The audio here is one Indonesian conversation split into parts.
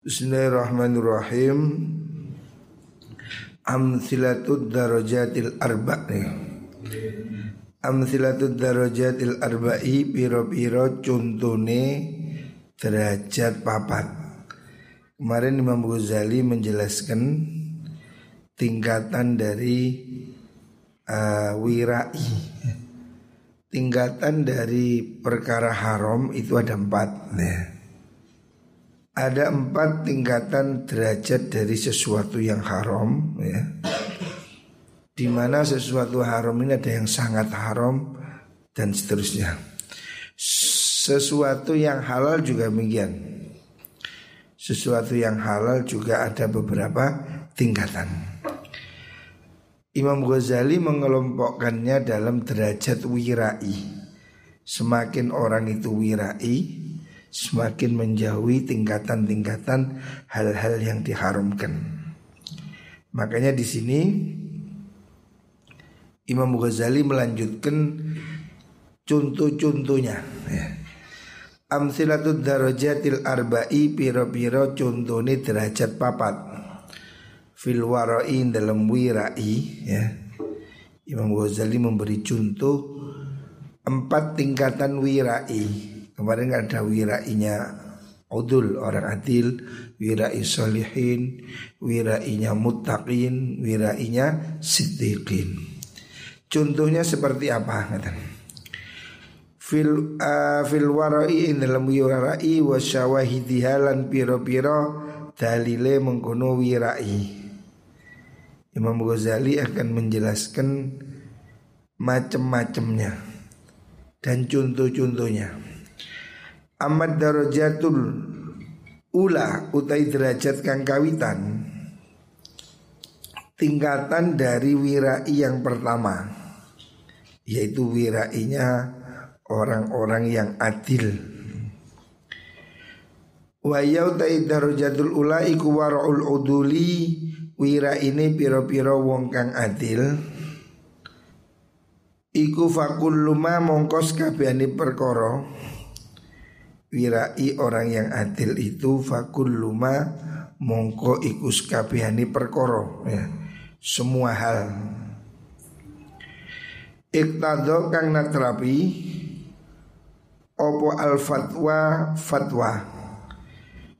Bismillahirrahmanirrahim. Amsilatud darajatil arba' nih Amsilatud darajatil arba'i Piro-piro contone derajat papat. Kemarin Imam Ghazali menjelaskan Tingkatan dari uh, wirai. Tingkatan dari perkara haram itu ada empat. Nah ada empat tingkatan derajat dari sesuatu yang haram ya. Di mana sesuatu haram ini ada yang sangat haram dan seterusnya. Sesuatu yang halal juga demikian. Sesuatu yang halal juga ada beberapa tingkatan. Imam Ghazali mengelompokkannya dalam derajat wirai. Semakin orang itu wirai, semakin menjauhi tingkatan-tingkatan hal-hal yang diharamkan. Makanya di sini Imam Ghazali melanjutkan contoh-contohnya ya. Amsilatud darajatil arba'i piro-piro contohnya derajat papat Fil wara'in dalam wirai ya. Imam Ghazali memberi contoh Empat tingkatan wirai Kemarin kan ada wirainya Udul orang adil Wirai solihin Wirainya muttaqin Wirainya siddiqin. Contohnya seperti apa? Fil, uh, fil warai dalam wirai Wasyawahidi halan piro-piro Dalile mengkono wirai. Imam Ghazali akan menjelaskan Macam-macamnya Dan contoh-contohnya Amad darajatul ula utai derajat kang kawitan. Tingkatan dari wirai yang pertama yaitu wirainya orang-orang yang adil. Wa yautai darajatul ula iku waraul uduli wira ini piro-piro wong kang adil. Iku fakul luma mongkos kabehane perkara wirai orang yang adil itu fakul luma mongko ikus kabehani perkoro ya. semua hal iktado kang natrapi opo al fatwa fatwa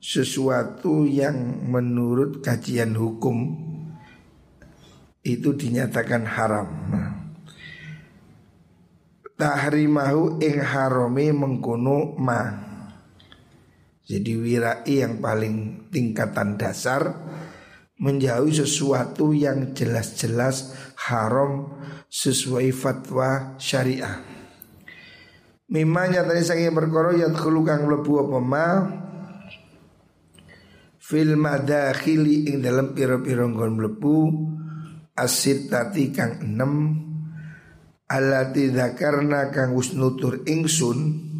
sesuatu yang menurut kajian hukum itu dinyatakan haram. Nah, tahrimahu ing harami mengkuno ma jadi wirai yang paling tingkatan dasar menjauhi sesuatu yang jelas-jelas haram sesuai fatwa syariah. Mimanya tadi saya berkoro yang kang lebu apa ma fil madakhili ing dalam piro-piro nggon mlebu asit tati kang enam alati dzakarna kang wis nutur ingsun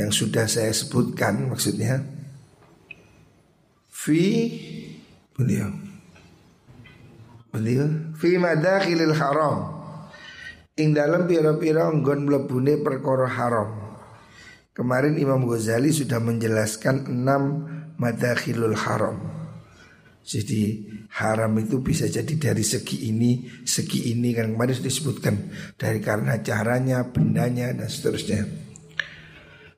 yang sudah saya sebutkan maksudnya. Fi beliau. Beliau fi madakhilil haram. Ing dalam pira-pira nggon mlebune perkara haram. Kemarin Imam Ghazali sudah menjelaskan enam madakhilul haram. Jadi haram itu bisa jadi dari segi ini, segi ini kan kemarin disebutkan. Dari karena caranya, bendanya dan seterusnya.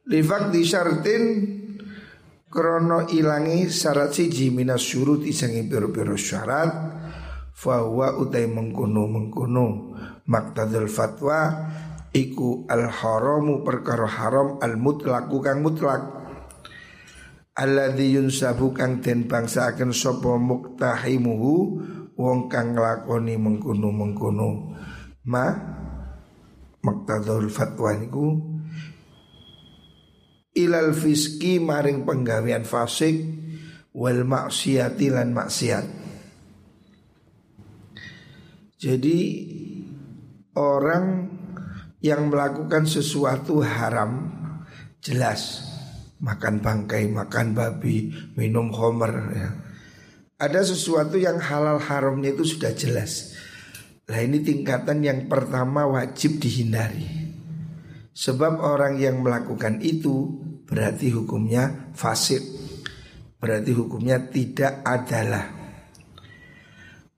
Lifak di syartin Krono ilangi syarat siji minas syurut isangi biru-biru syarat. Fahuwa utai mengkuno mengkuno Maktadul fatwa Iku al haramu perkara haram al mutlaku kang mutlak. Alladhi yunsabu kang den bangsa akan sopo muktahimuhu Wong kang lakoni mengkuno mengkuno Ma Maktadul fatwa niku ilal fiski maring penggawean fasik wal maksiati lan maksiat. Jadi orang yang melakukan sesuatu haram jelas makan bangkai, makan babi, minum homer ya. Ada sesuatu yang halal haramnya itu sudah jelas. Nah ini tingkatan yang pertama wajib dihindari. Sebab orang yang melakukan itu berarti hukumnya fasik. Berarti hukumnya tidak adalah.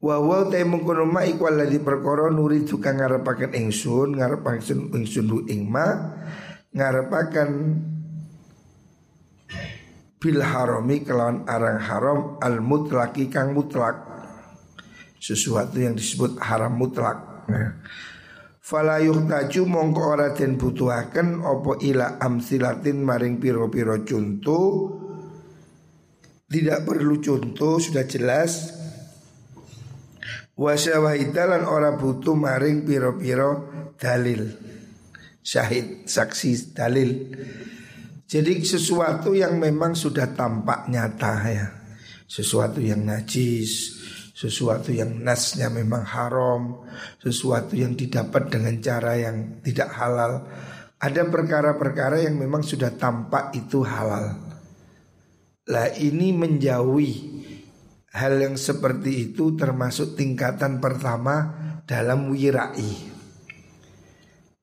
Wa wa ta mengkono ma iku alladzi perkara nuri tukang ngarepaken ingsun ngarepaken ingsun hu ing ma ngarepaken bil harami kelawan arang haram al mutlaki kang mutlak. Sesuatu yang disebut haram mutlak. Nah. Fala yuhtaju mongko ora den butuhaken opo ila amsilatin maring piro-piro contoh tidak perlu contoh sudah jelas. Wasyawahidalan ora butuh maring piro-piro dalil. Syahid, saksi, dalil. Jadi sesuatu yang memang sudah tampak nyata ya. Sesuatu yang najis sesuatu yang nasnya memang haram, sesuatu yang didapat dengan cara yang tidak halal. Ada perkara-perkara yang memang sudah tampak itu halal. Lah ini menjauhi hal yang seperti itu termasuk tingkatan pertama dalam wirai.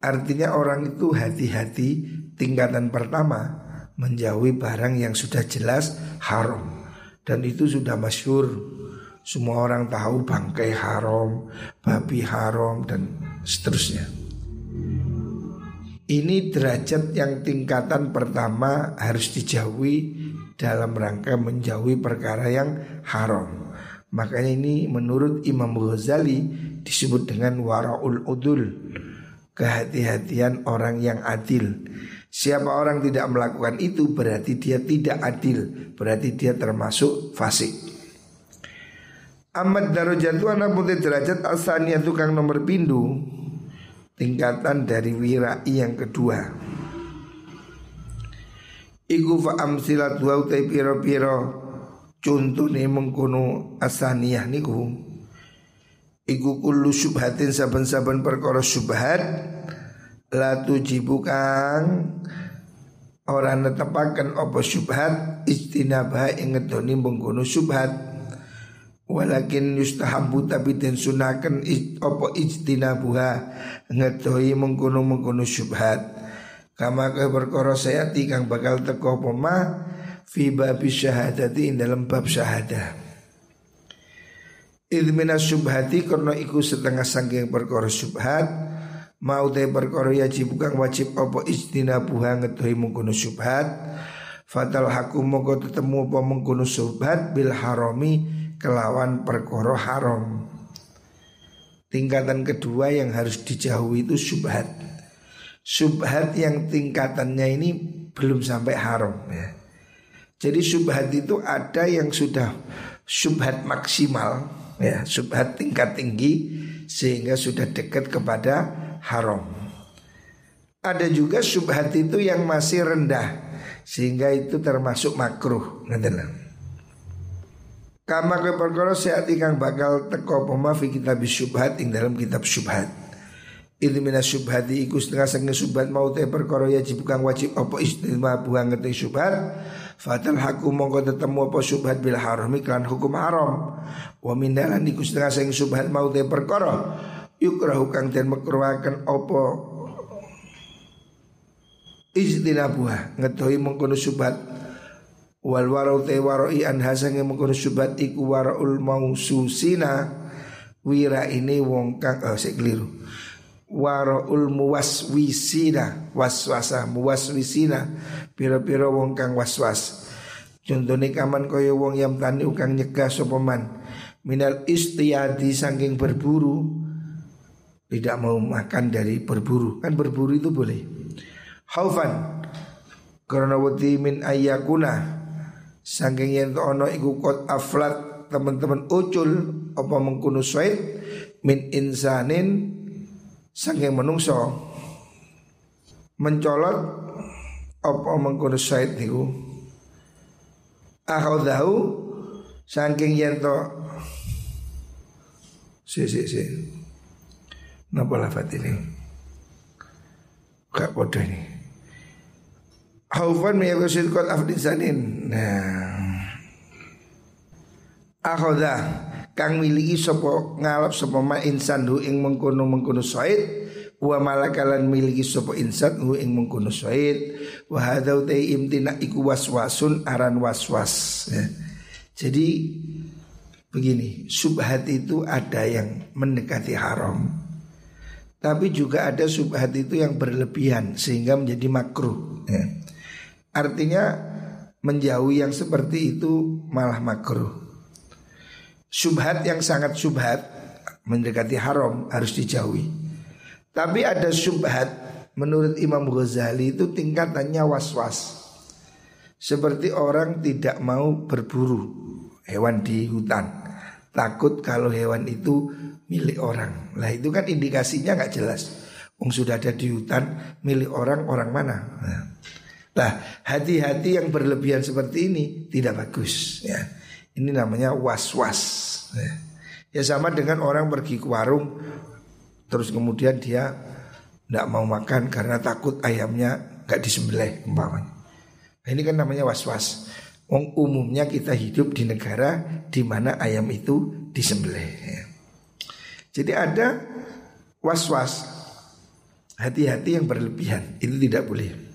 Artinya orang itu hati-hati tingkatan pertama menjauhi barang yang sudah jelas haram dan itu sudah masyur semua orang tahu bangkai haram, babi haram dan seterusnya. Ini derajat yang tingkatan pertama harus dijauhi dalam rangka menjauhi perkara yang haram. Makanya ini menurut Imam Ghazali disebut dengan waraul udul, kehati-hatian orang yang adil. Siapa orang tidak melakukan itu berarti dia tidak adil, berarti dia termasuk fasik. Amat darajatu anak putih derajat asalnya tukang nomor pindu. Tingkatan dari wirai yang kedua. Iku fa amsilat wa utai piro piro nih mengkono asaniyah niku. Iku kullu subhatin saben-saben perkara subhat La tujibu kang Orang netepaken opo subhat Istinabah ingetoni mengkono subhat Walakin yustahabu tapi den sunaken opo ijtinabuha ngedoi mengkono mengkono syubhat. Kama ke perkara saya kang bakal teko poma fi babi syahadati dalam bab syahadah. Idmina syubhati karena iku setengah sangking perkara syubhat mau te perkara yajib kang wajib opo ijtinabuha ngedoi mengkono syubhat. Fatal hakum moko tetemu apa mengkono syubhat bil harami kelawan perkoro haram. Tingkatan kedua yang harus dijauhi itu subhat. Subhat yang tingkatannya ini belum sampai haram ya. Jadi subhat itu ada yang sudah subhat maksimal ya, subhat tingkat tinggi sehingga sudah dekat kepada haram. Ada juga subhat itu yang masih rendah sehingga itu termasuk makruh. Nanti Kama ke perkara sehat ikang bakal teko poma fi kitab syubhat ing dalam kitab syubhat. Ini minas syubhati iku setengah sengge syubhat mau te perkara yajib kang wajib apa istimewa buang ngerti syubhat. Fatal haku mongko tetemu apa syubhat bil haram iklan hukum haram. Wa mindalan iku setengah sengge syubhat mau te perkara yukrahu kang den mekruaken apa istinabuha ngetahui mengkono syubhat wal warau te waroi an hasange mengkono syubhat iku waraul maususina. Wira ini wong kang oh saya keliru. Waraul muwaswisina waswasa muwaswisina. Pira-pira wong kang waswas. Contohnya kaman kaya wong yang tani ukang nyegah sopaman minal istiyadi saking berburu. Tidak mau makan dari berburu. Kan berburu itu boleh. Haufan karena wati min ayakuna Saking yen ono iku kot aflat teman-teman ucul apa mengkuno suaid min insanin saking menungso mencolot apa mengkuno suaid niku? Akhadahu saking yen to si si si. Napa lafat ini? Gak bodoh ini Haufan meyakusid kot afdisanin Nah. Akhoda Kang miliki sopo ngalap sopo ma insan ing mengkono mengkono soid wa malakalan miliki sopo insan hu ing mengkono suaid wa hadau te imtina iku waswasun aran waswas. Ya. jadi begini subhat itu ada yang mendekati haram. Tapi juga ada subhat itu yang berlebihan sehingga menjadi makruh. Ya. Artinya menjauhi yang seperti itu malah makruh subhat yang sangat subhat mendekati haram harus dijauhi tapi ada syubhat menurut Imam Ghazali itu tingkatannya was-was. Seperti orang tidak mau berburu hewan di hutan. Takut kalau hewan itu milik orang. Lah itu kan indikasinya nggak jelas. Wong sudah ada di hutan milik orang orang mana? Nah, hati-hati yang berlebihan seperti ini tidak bagus ya. Ini namanya was-was. Ya. ya sama dengan orang pergi ke warung Terus kemudian dia tidak mau makan karena takut ayamnya gak disembelih umpamanya. Nah, ini kan namanya was-was. Wong umumnya kita hidup di negara di mana ayam itu disembelih. Ya. Jadi ada was-was. Hati-hati yang berlebihan itu tidak boleh.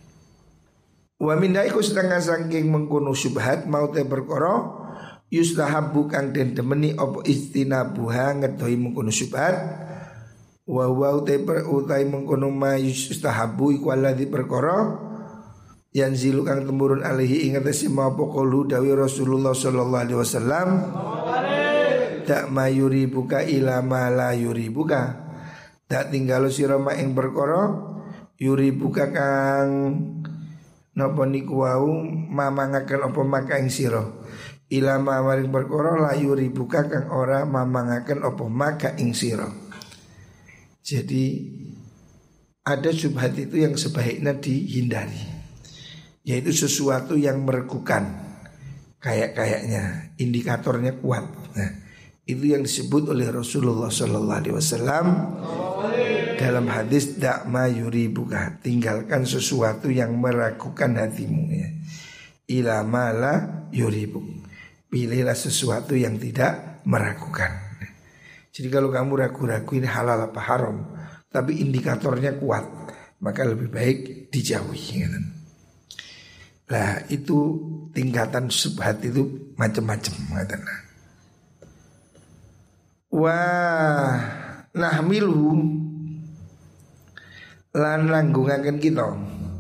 Wa mindaiku setengah sangking mengkuno subhat mau te berkoro yustahabu kang den demeni opo istinabuha ngedoi mengkuno subhat wa wa utai per utai mengkono ma yustahabu iku alladzi perkara yang zilu kang temurun alihi ingat si ma pokolu dawi Rasulullah sallallahu alaihi wasallam. Tak mayuri buka ila ma la yuri buka tak tinggal sira ma ing perkara yuri buka kang napa niku wau mamangaken apa maka ing sira? Ila ma maring perkara la yuri buka kang ora mamangaken apa maka ing sira. Jadi ada subhat itu yang sebaiknya dihindari Yaitu sesuatu yang merekukan Kayak-kayaknya Indikatornya kuat. Nah itu yang disebut oleh Rasulullah Sallallahu Alaihi Wasallam dalam hadis dakma yuri buka tinggalkan sesuatu yang meragukan hatimu ya. Ilamala yuribu pilihlah sesuatu yang tidak meragukan jadi kalau kamu ragu-ragu ini halal apa haram, tapi indikatornya kuat, maka lebih baik dijauhi. Gitu. Lah itu tingkatan subhat itu macam-macam. Gitu. Wah, nahmilu lan langgungaken kita.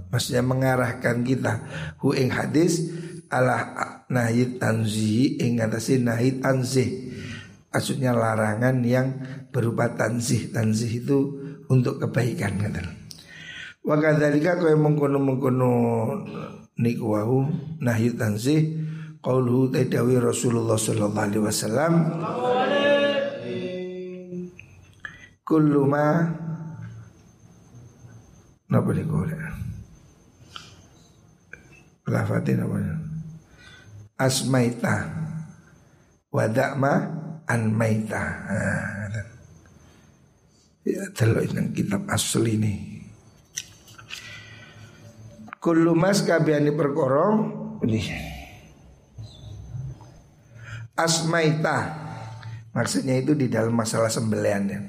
Maksudnya mengarahkan kita. Hu ing hadis ala nahid tanzihi ing atase nahid anzih maksudnya larangan yang berupa tanzih. Tanzih itu untuk kebaikan kata wa kadzalika kaya mengkono-mengkono niku wau nahyi tanzih qauluhu tadawi Rasulullah sallallahu alaihi wasallam. Kullu ma napa niku Lafatin apa Asmaita Wadakma an maita. Ya delok nang kitab asli ini. Kullu mas kabehane perkara ini. Asmaita Maksudnya itu di dalam masalah sembelian ya.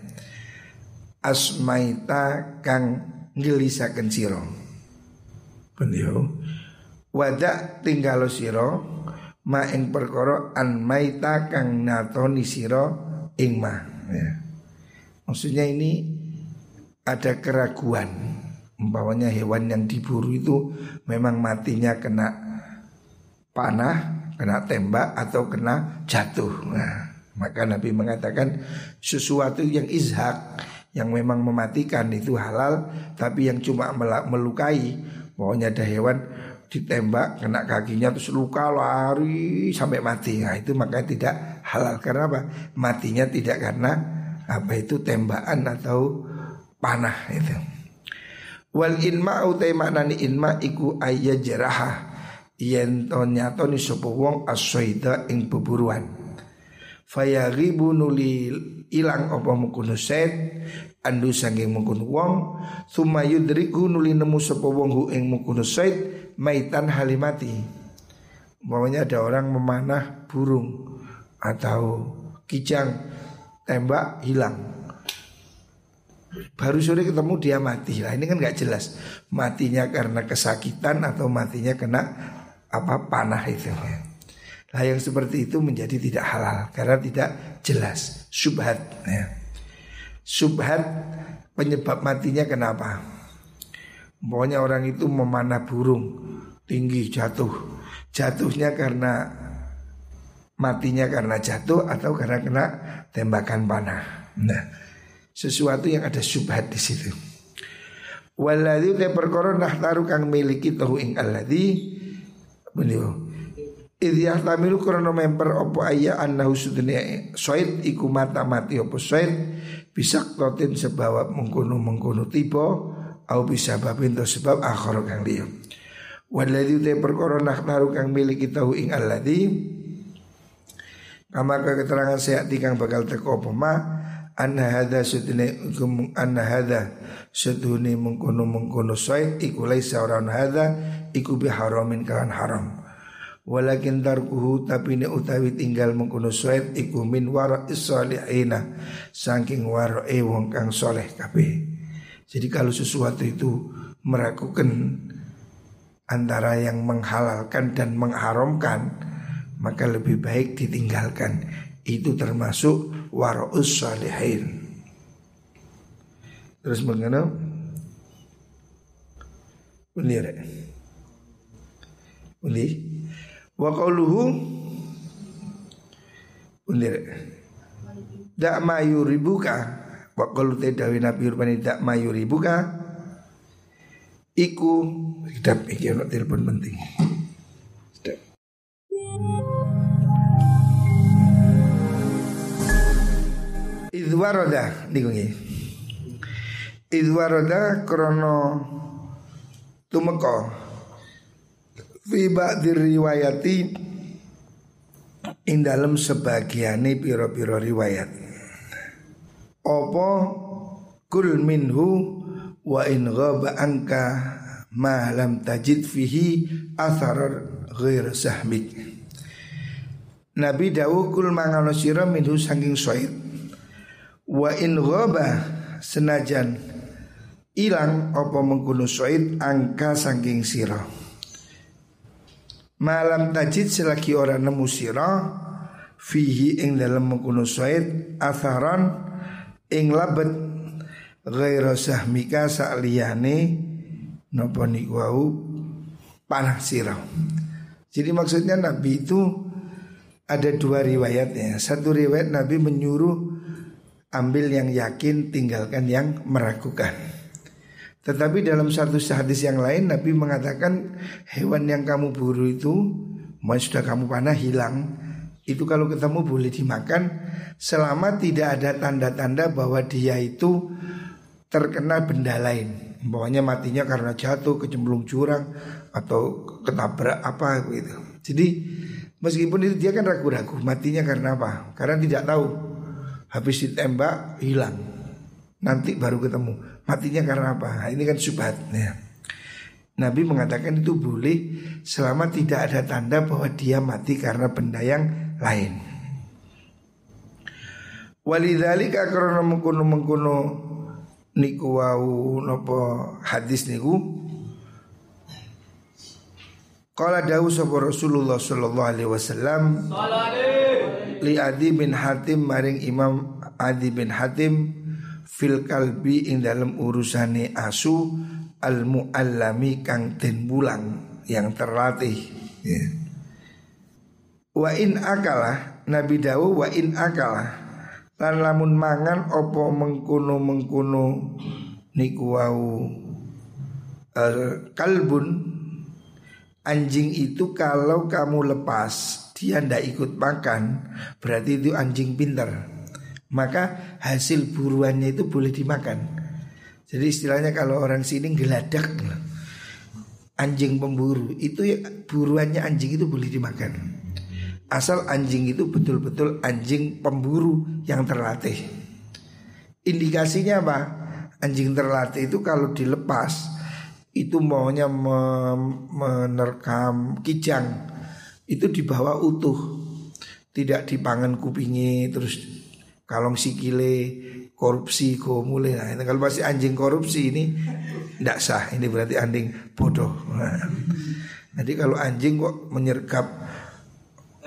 Asmaita kang ngelisaken sira. Pendio. Wadak tinggal siro ma ing perkara an maita kang natoni sira ing ma ya. Maksudnya ini ada keraguan umpamanya hewan yang diburu itu memang matinya kena panah, kena tembak atau kena jatuh. Nah, maka Nabi mengatakan sesuatu yang izhak yang memang mematikan itu halal tapi yang cuma melukai pokoknya ada hewan ditembak kena kakinya terus luka lari sampai mati. Nah, itu makanya tidak halal karena apa? Matinya tidak karena apa itu tembakan atau panah itu. Wal inma utai maknani inma iku ayya jeraha yen to nyatoni sapa wong asoida ing beburuan. Fayaghibu nuli ilang apa mungkunu set andu sanging mungkunu wong summa yudriku nuli nemu sapa wong hu ing mungkunu set maitan halimati. Umpamanya ada orang memanah burung atau kijang tembak hilang. Baru sore ketemu dia mati lah. Ini kan nggak jelas matinya karena kesakitan atau matinya kena apa panah itu. Nah yang seperti itu menjadi tidak halal karena tidak jelas subhat. Ya. Subhat penyebab matinya kenapa? Pokoknya orang itu memanah burung tinggi jatuh. Jatuhnya karena matinya karena jatuh atau karena kena tembakan panah. Nah, sesuatu yang ada syubhat di situ. Waladhi te perkara taruh kang miliki tahu ing alladhi beliau Idh yahtamilu krono member opo ayya annahu sudene soid iku mata mati opo soid bisa klotin sebab mengkono mengkono tipe au bisa babin to sebab akhir kang liya. Waladhi te perkara taruh kang miliki tahu ing alladhi Kama keterangan sehat kang bakal teko apa ma anna hadza sudune anna hadza sudune mengkono mengkono soy iku laisa orang hadza iku kan haram walakin tarkuhu tapi ne utawi tinggal mengkono soy iku min wara salihina saking wara e wong kang soleh kabeh jadi kalau sesuatu itu meragukan antara yang menghalalkan dan mengharamkan maka lebih baik ditinggalkan. Itu termasuk wara'us salihin. Terus mengenal Ulir Ulir Wa qawluhu Ulir Dak ma yuribuka Wa qawlu tedawi nabi urmani dak ma yuribuka Iku Hidup iki ono telepon penting. Idwaroda niku nggih. Idwaroda krono tumeka fi ba'di riwayati ing dalem sebagiane pira-pira riwayat. Apa kul minhu wa in ghaba anka ma lam tajid fihi athar ghair sahmik. Nabi dawuh kul mangano sira minhu saking soid Wa in ghaba senajan ilang apa mengkuno soid angka saking sira. Malam tajid selagi orang nemu sira fihi ing dalam mengkuno soid atharan ing labet ghaira sahmika sa'liyane napa niku panah sira. Jadi maksudnya Nabi itu ada dua riwayatnya. Satu riwayat Nabi menyuruh ambil yang yakin, tinggalkan yang meragukan. Tetapi dalam satu hadis yang lain Nabi mengatakan hewan yang kamu buru itu mau sudah kamu panah hilang itu kalau ketemu boleh dimakan selama tidak ada tanda-tanda bahwa dia itu terkena benda lain. Bawahnya matinya karena jatuh kecemplung jurang atau ketabrak apa gitu. Jadi meskipun itu dia kan ragu-ragu matinya karena apa? Karena tidak tahu Habis ditembak hilang Nanti baru ketemu. Matinya karena apa? Nah, ini kan subhat ya. Nabi mengatakan itu boleh Selama tidak ada tanda bahwa dia mati karena benda yang lain. Walidhalika karena mengkuno mengkuno niku wau nopo hadis niku. Kala dawu sapa Rasulullah sallallahu alaihi wasallam. Li Adi bin Hatim maring Imam Adi bin Hatim fil kalbi ing dalam urusane asu al muallami kang den bulang yang terlatih ya. wa in akala Nabi Dawu wa in akala lan lamun mangan opo mengkuno mengkuno niku wau uh, kalbun anjing itu kalau kamu lepas dia ndak ikut makan, berarti itu anjing pintar. Maka hasil buruannya itu boleh dimakan. Jadi istilahnya kalau orang sini geladak anjing pemburu itu ya, buruannya anjing itu boleh dimakan. Asal anjing itu betul-betul anjing pemburu yang terlatih. Indikasinya apa? Anjing terlatih itu kalau dilepas itu maunya menerkam kijang itu dibawa utuh tidak dipangan kupingi terus kalong sikile korupsi kok mulai nah, kalau masih anjing korupsi ini tidak sah. Ini berarti anjing bodoh. Nah, jadi kalau anjing kok menyergap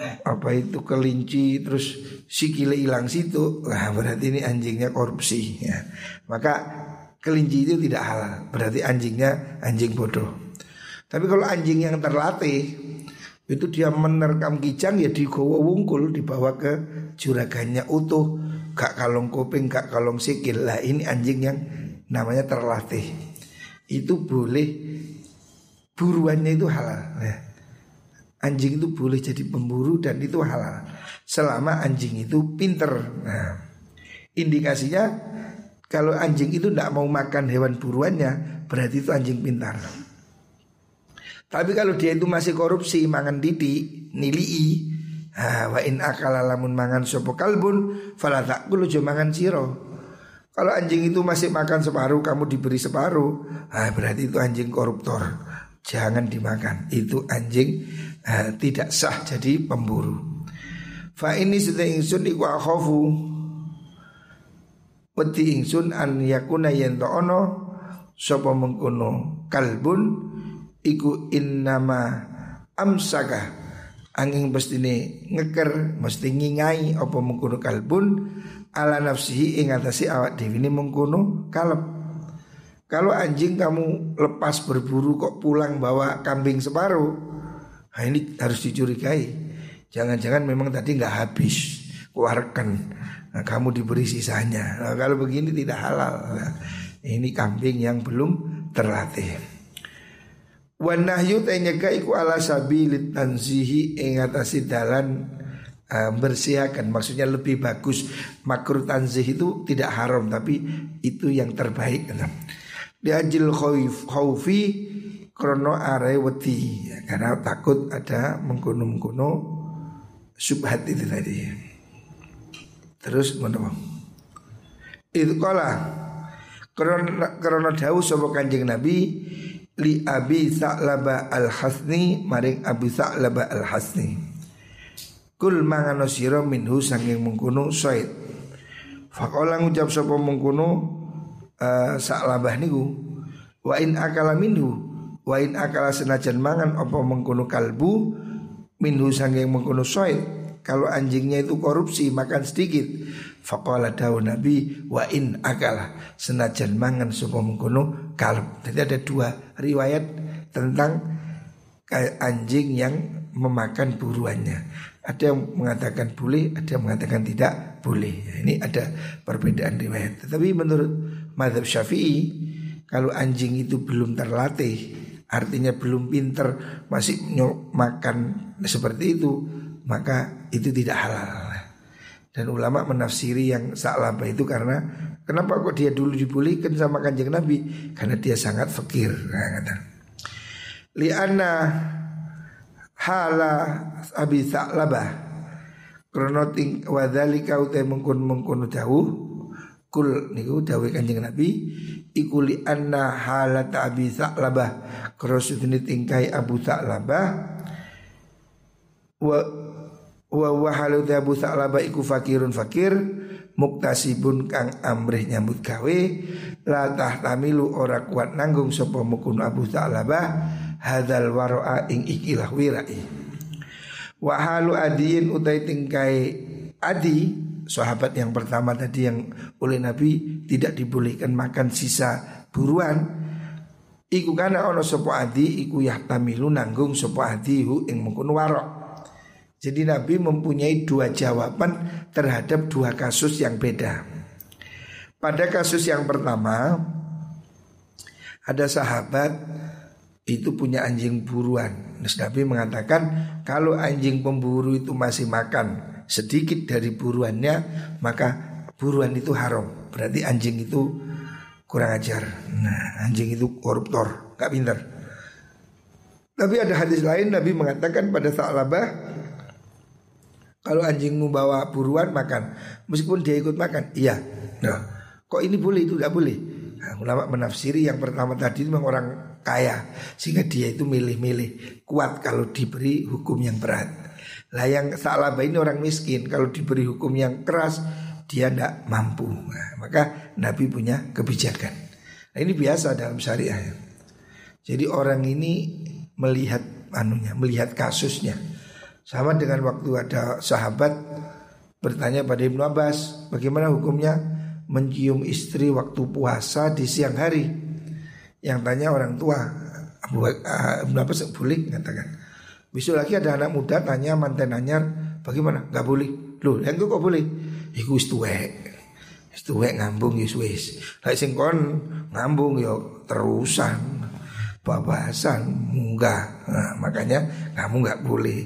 apa itu kelinci terus sikile hilang situ nah berarti ini anjingnya korupsi ya. maka kelinci itu tidak halal. Berarti anjingnya anjing bodoh. Tapi kalau anjing yang terlatih itu dia menerkam kijang ya digowo wungkul dibawa ke juragannya utuh gak kalong kuping, gak kalong sikil. Lah ini anjing yang namanya terlatih. Itu boleh buruannya itu halal. Ya. Anjing itu boleh jadi pemburu dan itu halal. Selama anjing itu pinter. Nah, indikasinya kalau anjing itu tidak mau makan hewan buruannya, berarti itu anjing pintar. Tapi kalau dia itu masih korupsi, mangan didi, nilii, Ha, wa in akala lamun mangan sopo kalbun fala takulu jo mangan siro. Kalau anjing itu masih makan separuh kamu diberi separuh, ha, berarti itu anjing koruptor. Jangan dimakan. Itu anjing ha, tidak sah jadi pemburu. Fa ini sudah ingsun iku akhofu Wedi ingsun an yakuna yen ono Sopo mengkono kalbun Iku innama amsaka angin ini ngeker mesti ngingai apa mengkono kalbun. Ala nafsihi ing atase awak dhewe ini mengkono kalep. Kalau anjing kamu lepas berburu kok pulang bawa kambing separuh nah ini harus dicurigai. Jangan-jangan memang tadi nggak habis keluarkan. Nah, kamu diberi sisanya. Nah, kalau begini tidak halal. Nah, ini kambing yang belum terlatih Wan nahyu tanyaka iku ala sabilit tanzihi ing dalan uh, bersihakan maksudnya lebih bagus makruh tanzih itu tidak haram tapi itu yang terbaik. Diajil khauf khaufi krono are wedi ya, karena takut ada mengkuno-mengkuno subhat itu tadi. Terus mana itu kala krono krono dawu sapa kanjeng nabi li Abi Sa'laba Al-Hasni maring Abi Sa'laba Al-Hasni. Kul mangano sira minhu sanging mengkono Said. Faqala ngucap sapa mengkono uh, Sa'labah niku wa in akala minhu wa in akala senajan mangan apa mengkono kalbu minhu sanging mengkono Said. Kalau anjingnya itu korupsi makan sedikit Faqala dawu Nabi wa in akala senajan mangan sapa mengkono kalb. Jadi ada dua riwayat tentang anjing yang memakan buruannya. Ada yang mengatakan boleh, ada yang mengatakan tidak boleh. Ya, ini ada perbedaan riwayat. Tetapi menurut madhab syafi'i kalau anjing itu belum terlatih, artinya belum pinter, masih makan seperti itu, maka itu tidak halal. Dan ulama menafsiri yang saklaba itu karena kenapa kok dia dulu dibolehkan sama kanjeng Nabi? Karena dia sangat fakir. Nah, kata. Liana hala abi saklaba kronoting wadali kau te mengkun mengkun jauh kul niku dawe kanjeng Nabi iku li anna halat abi saklaba krosudini tingkai Abu Saklabah wa wa wa halu Abu Sa'laba iku fakirun fakir muktasibun kang amrih nyambut gawe la tahtamilu ora kuat nanggung sapa mukun Abu Sa'laba hadzal waraa ing ikilah wirai. Wa halu adiin utai tingkai adi sahabat yang pertama tadi yang oleh Nabi tidak dibolehkan makan sisa buruan. Iku kana ono sapa adi iku yahtamilu nanggung sapa adi hu ing mukun warok jadi Nabi mempunyai dua jawaban terhadap dua kasus yang beda. Pada kasus yang pertama ada sahabat itu punya anjing buruan. Terus Nabi mengatakan kalau anjing pemburu itu masih makan sedikit dari buruannya maka buruan itu haram. Berarti anjing itu kurang ajar. Nah, anjing itu koruptor, gak pintar. Tapi ada hadis lain Nabi mengatakan pada Sa'labah kalau anjingmu bawa buruan makan, meskipun dia ikut makan, iya. Nah, kok ini boleh itu tidak boleh? Nah, ulama menafsiri yang pertama tadi memang orang kaya sehingga dia itu milih-milih kuat kalau diberi hukum yang berat. Lah yang salah ini orang miskin kalau diberi hukum yang keras dia tidak mampu. Nah, maka Nabi punya kebijakan. Nah, ini biasa dalam syariah. Jadi orang ini melihat anunya, melihat kasusnya. Sama dengan waktu ada sahabat bertanya pada Ibnu Abbas, bagaimana hukumnya mencium istri waktu puasa di siang hari? Yang tanya orang tua, uh, Ibnu Abbas boleh katakan. Besok lagi ada anak muda tanya mantan anyar, bagaimana? Gak boleh. Loh, yang kok boleh? Iku wis tuwek. Wis tuwek ngambung wis. Lah kon ngambung yo terusan. Babasan munggah. Nah, makanya kamu nggak boleh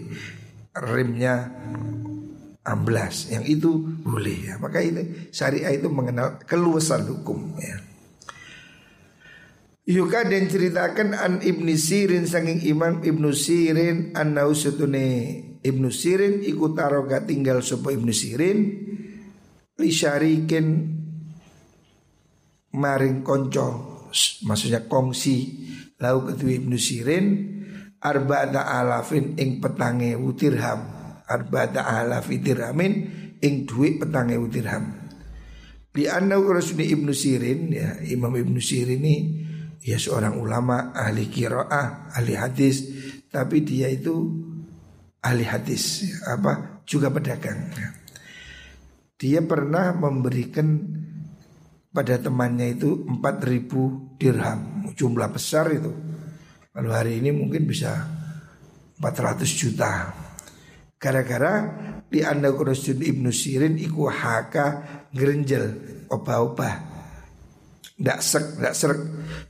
rimnya amblas. Yang itu boleh ya. Maka ini syariah itu mengenal keluasan hukum ya. Yuka dan ceritakan an ibni Sirin sanging Imam ibnu Sirin an nausutune ibnu Sirin ikut taroga tinggal sopo ibnu Sirin li syarikin maring konco maksudnya kongsi lau ketui ibnu Sirin arba'ata alafin ing petange dirham arba'ata alafi dirhamin ing duit petange dirham di anna Rasul Ibnu Sirin ya Imam Ibnu Sirin ini ya seorang ulama ahli kiroah ahli hadis tapi dia itu ahli hadis apa juga pedagang ya. dia pernah memberikan pada temannya itu 4000 dirham jumlah besar itu kalau hari ini mungkin bisa 400 juta. Gara-gara di anda kurosun ibnu Sirin iku haka gerenjel opa-opa. Ndak sek, ndak serek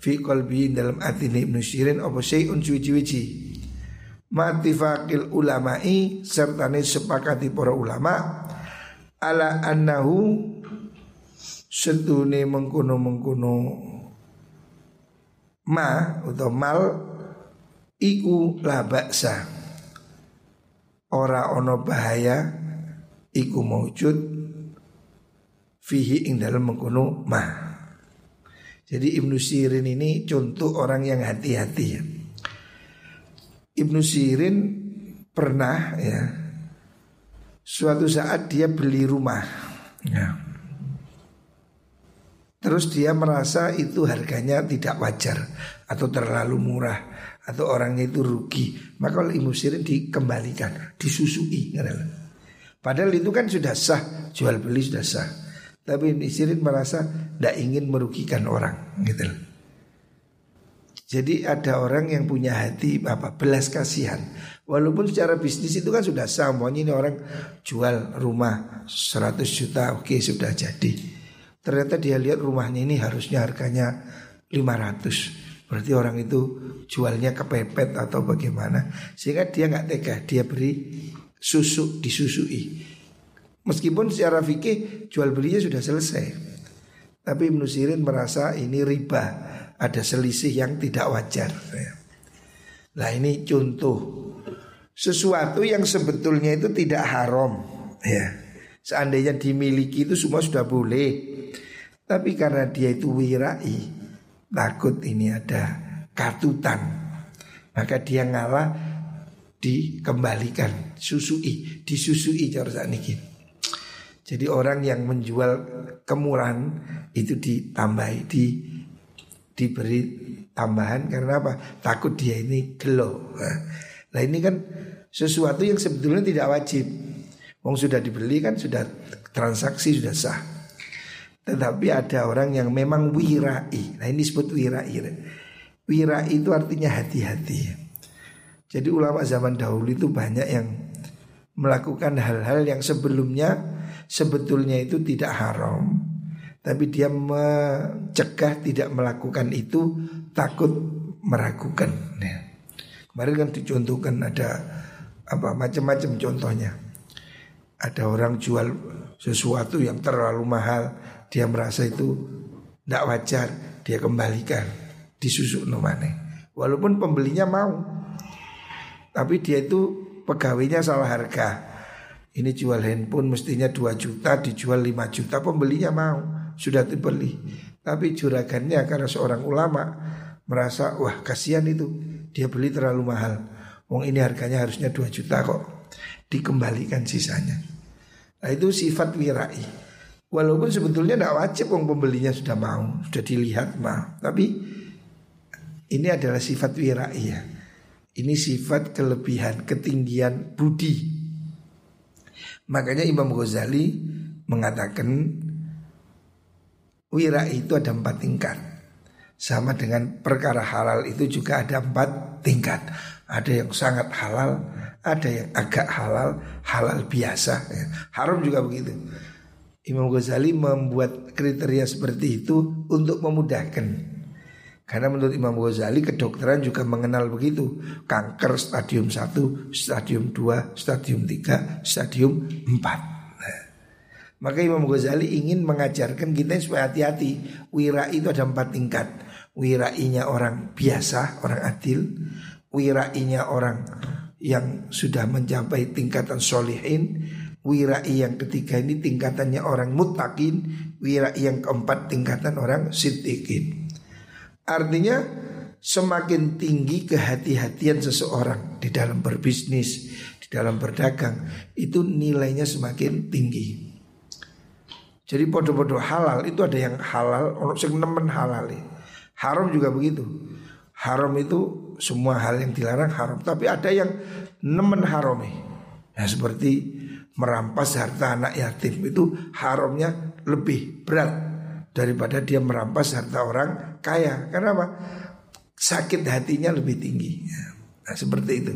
fi kolbi dalam hati ibnu Sirin apa syai'un cuci-cuci. Matifakil ulama'i serta sepakati para ulama ala annahu setune mengkuno mengkuno ma atau mal iku la baksa ora ono bahaya iku maujud fihi ing dalam mengkono ma jadi Ibnu Sirin ini contoh orang yang hati-hati ya. Ibnu Sirin pernah ya suatu saat dia beli rumah ya. Terus dia merasa itu harganya tidak wajar atau terlalu murah atau orangnya itu rugi, maka oleh Ibnu Sirin dikembalikan, disusui. Padahal itu kan sudah sah, jual beli sudah sah. Tapi Ibnu Sirin merasa tidak ingin merugikan orang, gitu. Jadi ada orang yang punya hati apa belas kasihan. Walaupun secara bisnis itu kan sudah sah, maunya ini orang jual rumah 100 juta, oke sudah jadi. Ternyata dia lihat rumahnya ini harusnya harganya 500 Berarti orang itu jualnya kepepet atau bagaimana? Sehingga dia nggak tega Dia beri susu disusui. Meskipun secara fikih jual belinya sudah selesai. Tapi Ibnu Sirin merasa ini riba Ada selisih yang tidak wajar. Nah ini contoh. Sesuatu yang sebetulnya itu tidak haram ya. Seandainya dimiliki itu semua sudah boleh. Tapi karena dia itu wirai takut ini ada katutan maka dia ngalah dikembalikan. Susui disusui cara ini jadi orang yang menjual kemurahan itu ditambahi di diberi tambahan karena apa? Takut dia ini gelo nah ini kan sesuatu yang sebetulnya tidak wajib. Wong sudah dibeli kan sudah transaksi sudah sah tetapi ada orang yang memang wirai. Nah ini disebut wirai. Wirai itu artinya hati-hati. Jadi ulama zaman dahulu itu banyak yang melakukan hal-hal yang sebelumnya sebetulnya itu tidak haram. Tapi dia mencegah tidak melakukan itu takut meragukan. Nah, kemarin kan dicontohkan ada apa macam-macam contohnya. Ada orang jual sesuatu yang terlalu mahal dia merasa itu tidak wajar, dia kembalikan disusuk nomane. Walaupun pembelinya mau, tapi dia itu pegawainya salah harga. Ini jual handphone mestinya 2 juta dijual 5 juta pembelinya mau sudah dibeli. Tapi juragannya karena seorang ulama merasa wah kasihan itu dia beli terlalu mahal. Wong ini harganya harusnya 2 juta kok dikembalikan sisanya. Nah itu sifat wirai. Walaupun sebetulnya tidak wajib wong pembelinya sudah mau, sudah dilihat mau. Tapi ini adalah sifat wirai ya. Ini sifat kelebihan, ketinggian budi. Makanya Imam Ghazali mengatakan wirai itu ada empat tingkat. Sama dengan perkara halal itu juga ada empat tingkat. Ada yang sangat halal, ada yang agak halal, halal biasa. Ya. Haram juga begitu. Imam Ghazali membuat kriteria seperti itu untuk memudahkan. Karena menurut Imam Ghazali kedokteran juga mengenal begitu. Kanker stadium 1, stadium 2, stadium 3, stadium 4 nah, Maka Imam Ghazali ingin mengajarkan kita supaya hati-hati. Wira itu ada empat tingkat. Wirainya orang biasa, orang adil. Wirainya orang yang sudah mencapai tingkatan solihin Wirai yang ketiga ini tingkatannya orang mutakin Wirai yang keempat tingkatan orang sitikin Artinya semakin tinggi kehati-hatian seseorang Di dalam berbisnis, di dalam berdagang Itu nilainya semakin tinggi. Jadi podo-podo halal itu ada yang halal Orang yang nemen halal Haram juga begitu. Haram itu semua hal yang dilarang haram Tapi ada yang nemen haram Ya seperti merampas harta anak yatim itu haramnya lebih berat daripada dia merampas harta orang kaya. Karena apa? Sakit hatinya lebih tinggi. Nah, seperti itu.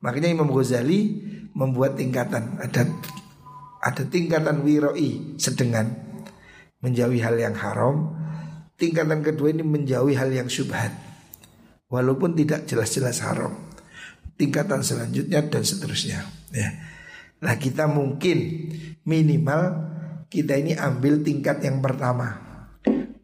Makanya Imam Ghazali membuat tingkatan ada ada tingkatan wiroi sedengan menjauhi hal yang haram. Tingkatan kedua ini menjauhi hal yang syubhat. Walaupun tidak jelas-jelas haram. Tingkatan selanjutnya dan seterusnya. Ya. Nah kita mungkin minimal kita ini ambil tingkat yang pertama.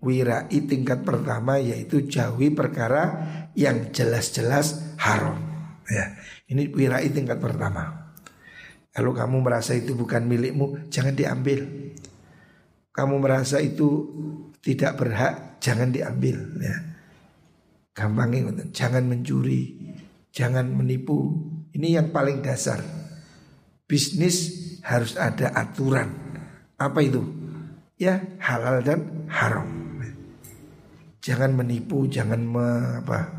Wirai tingkat pertama yaitu jauhi perkara yang jelas-jelas haram. Ya, Ini wirai tingkat pertama. Kalau kamu merasa itu bukan milikmu jangan diambil. Kamu merasa itu tidak berhak jangan diambil ya. Gampangnya jangan mencuri Jangan menipu. Ini yang paling dasar bisnis harus ada aturan. Apa itu? Ya halal dan haram. Jangan menipu, jangan me, apa,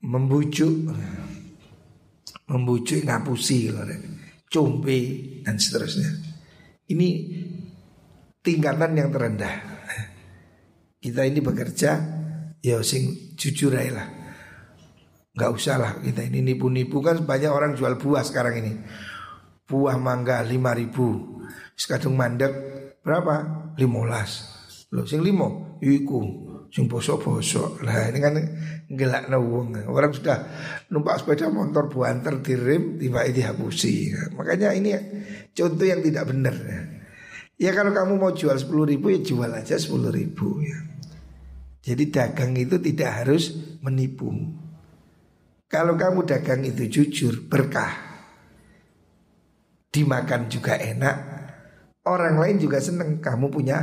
membujuk, membujuk ngapusi, combe dan seterusnya. Ini tingkatan yang terendah. Kita ini bekerja, ya sing jujur aja lah. Gak usah lah kita ini nipu-nipu. Kan banyak orang jual buah sekarang ini. Buah mangga lima ribu. Sekadung mandek berapa? Limolas Loh sing limo Iku. Sing bosok-bosok. Lah ini kan gelak wong. Orang sudah numpak sepeda motor buanter dirim Tiba ini dihapusi. Makanya ini contoh yang tidak benar. Ya kalau kamu mau jual sepuluh ribu ya jual aja sepuluh ribu ya. Jadi dagang itu tidak harus menipu kalau kamu dagang itu jujur, berkah. Dimakan juga enak. Orang lain juga seneng kamu punya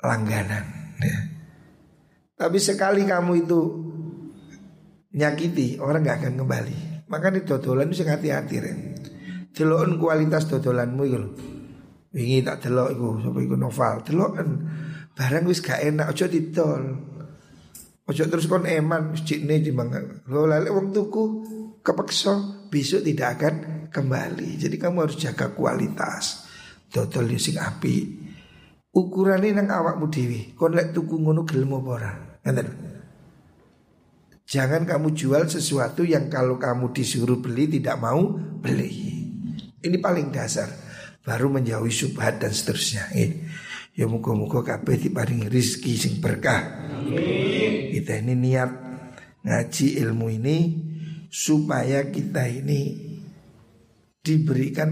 langganan. Ya. Tapi sekali kamu itu nyakiti, orang gak akan kembali. Maka di dodolan itu hati-hati Ren. Delokon kualitas dodolanmu itu Wingi tak delok iku, sapa iku novel. Deloken barang wis gak enak aja ditol. Ojo terus kon eman cikne dimangan. Lo lale wong tuku kepeksa besok tidak akan kembali. Jadi kamu harus jaga kualitas. Dodol sing api. Ukurane nang awakmu dhewe. Kon lek tuku ngono gelem apa ora? Jangan kamu jual sesuatu yang kalau kamu disuruh beli tidak mau beli. Ini paling dasar. Baru menjauhi subhat dan seterusnya. Eh. Ya muka-muka kabeh diparingi rizki sing berkah. Kita ini niat ngaji ilmu ini supaya kita ini diberikan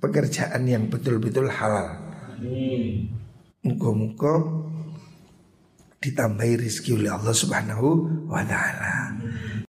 pekerjaan yang betul-betul halal. Muka-muka ditambahi rizki oleh Allah Subhanahu wa taala.